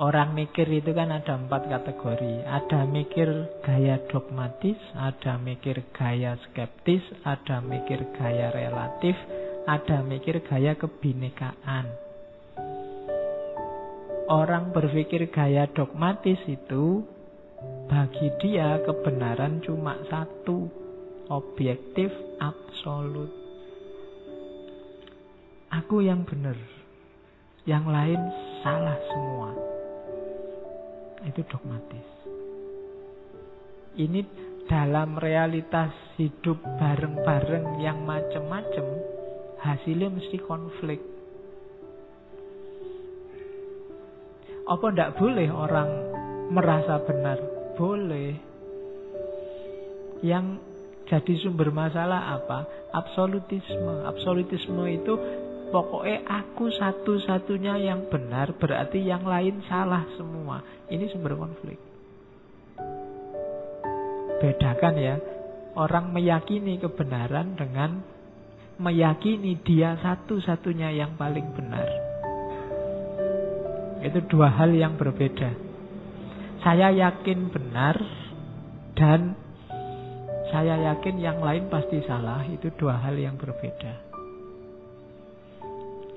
Orang mikir itu kan ada empat kategori. Ada mikir gaya dogmatis, ada mikir gaya skeptis, ada mikir gaya relatif, ada mikir gaya kebinekaan. Orang berpikir gaya dogmatis itu bagi dia kebenaran cuma satu, objektif absolut. Aku yang benar, yang lain salah semua itu dogmatis. Ini dalam realitas hidup bareng-bareng yang macam-macam, hasilnya mesti konflik. Apa ndak boleh orang merasa benar? Boleh. Yang jadi sumber masalah apa? Absolutisme. Absolutisme itu Pokoknya aku satu-satunya yang benar berarti yang lain salah semua. Ini sumber konflik. Bedakan ya. Orang meyakini kebenaran dengan meyakini dia satu-satunya yang paling benar. Itu dua hal yang berbeda. Saya yakin benar dan saya yakin yang lain pasti salah. Itu dua hal yang berbeda.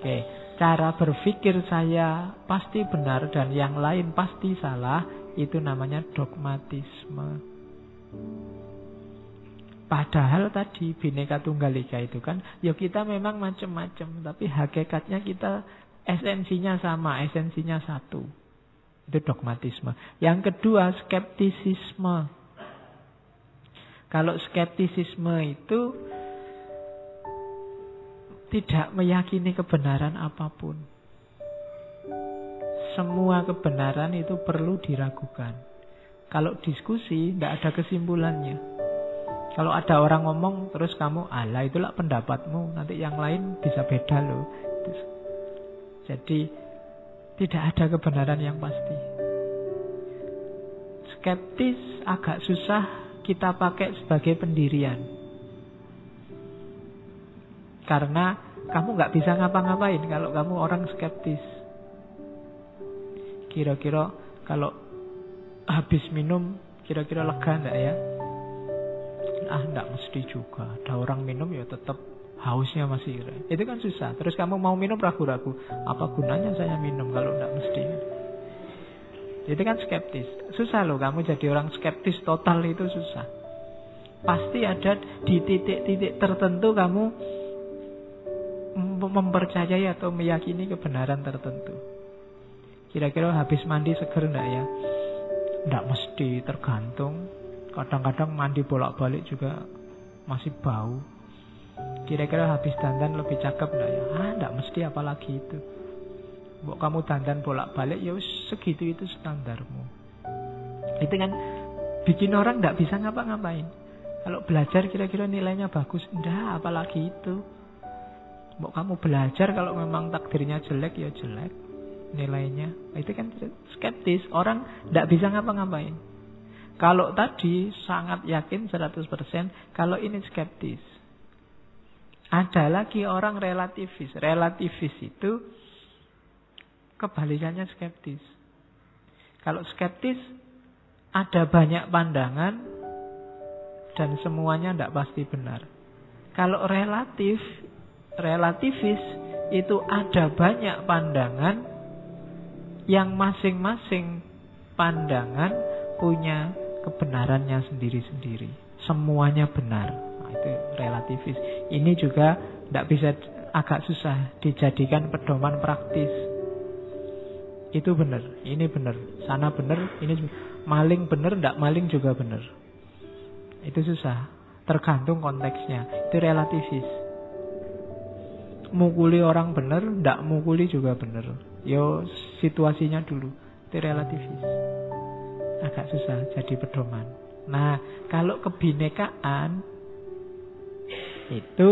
Oke, cara berpikir saya pasti benar dan yang lain pasti salah, itu namanya dogmatisme. Padahal tadi bineka tunggal ika itu kan, ya kita memang macam-macam, tapi hakikatnya kita esensinya sama, esensinya satu. Itu dogmatisme. Yang kedua, skeptisisme. Kalau skeptisisme itu tidak meyakini kebenaran apa pun. Semua kebenaran itu perlu diragukan. Kalau diskusi, tidak ada kesimpulannya. Kalau ada orang ngomong, terus kamu, ala itulah pendapatmu, nanti yang lain bisa beda loh. Jadi, tidak ada kebenaran yang pasti. Skeptis agak susah kita pakai sebagai pendirian. Karena kamu nggak bisa ngapa-ngapain kalau kamu orang skeptis. Kira-kira kalau habis minum kira-kira lega enggak ya? Ah, enggak mesti juga. Ada orang minum ya tetap hausnya masih Itu kan susah. Terus kamu mau minum ragu-ragu. Apa gunanya saya minum kalau enggak mesti? Itu kan skeptis. Susah loh kamu jadi orang skeptis total itu susah. Pasti ada di titik-titik tertentu kamu mempercayai atau meyakini kebenaran tertentu. Kira-kira habis mandi seger enggak ya? Enggak mesti, tergantung. Kadang-kadang mandi bolak-balik juga masih bau. Kira-kira habis dandan lebih cakep enggak ya? Ah, enggak mesti apalagi itu. Mau kamu dandan bolak-balik ya segitu itu standarmu. Itu kan bikin orang enggak bisa ngapa-ngapain. Kalau belajar kira-kira nilainya bagus, enggak apalagi itu. Mau kamu belajar kalau memang takdirnya jelek ya jelek nilainya. Itu kan skeptis. Orang tidak bisa ngapa-ngapain. Kalau tadi sangat yakin 100%, kalau ini skeptis. Ada lagi orang relativis. Relativis itu kebalikannya skeptis. Kalau skeptis ada banyak pandangan dan semuanya tidak pasti benar. Kalau relatif relativis itu ada banyak pandangan yang masing-masing pandangan punya kebenarannya sendiri-sendiri. Semuanya benar. Nah, itu relativis. Ini juga tidak bisa agak susah dijadikan pedoman praktis. Itu benar, ini benar, sana benar, ini maling benar, tidak maling juga benar. Itu susah, tergantung konteksnya. Itu relativis mukuli orang benar, ndak mukuli juga benar. Yo situasinya dulu, itu relativis. Agak susah jadi pedoman. Nah, kalau kebinekaan itu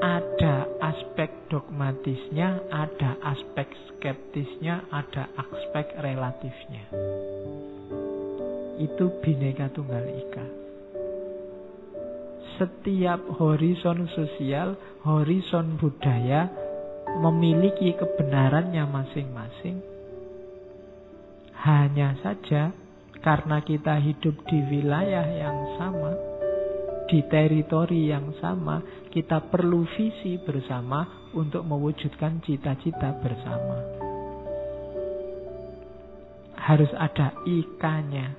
ada aspek dogmatisnya, ada aspek skeptisnya, ada aspek relatifnya. Itu bineka tunggal ika setiap horizon sosial, horizon budaya memiliki kebenarannya masing-masing. Hanya saja karena kita hidup di wilayah yang sama, di teritori yang sama, kita perlu visi bersama untuk mewujudkan cita-cita bersama. Harus ada ikannya.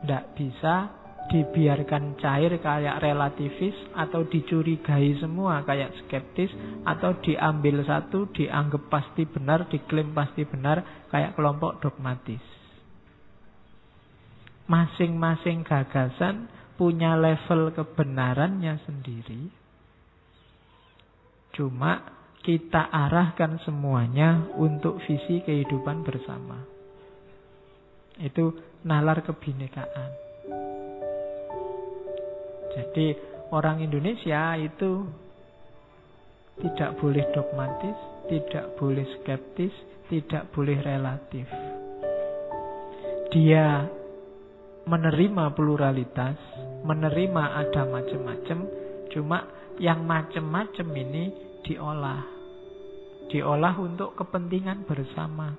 Tidak bisa dibiarkan cair kayak relativis atau dicurigai semua kayak skeptis atau diambil satu dianggap pasti benar diklaim pasti benar kayak kelompok dogmatis. Masing-masing gagasan punya level kebenarannya sendiri. Cuma kita arahkan semuanya untuk visi kehidupan bersama. Itu nalar kebinekaan jadi orang Indonesia itu tidak boleh dogmatis, tidak boleh skeptis, tidak boleh relatif. Dia menerima pluralitas, menerima ada macam-macam, cuma yang macam-macam ini diolah. Diolah untuk kepentingan bersama.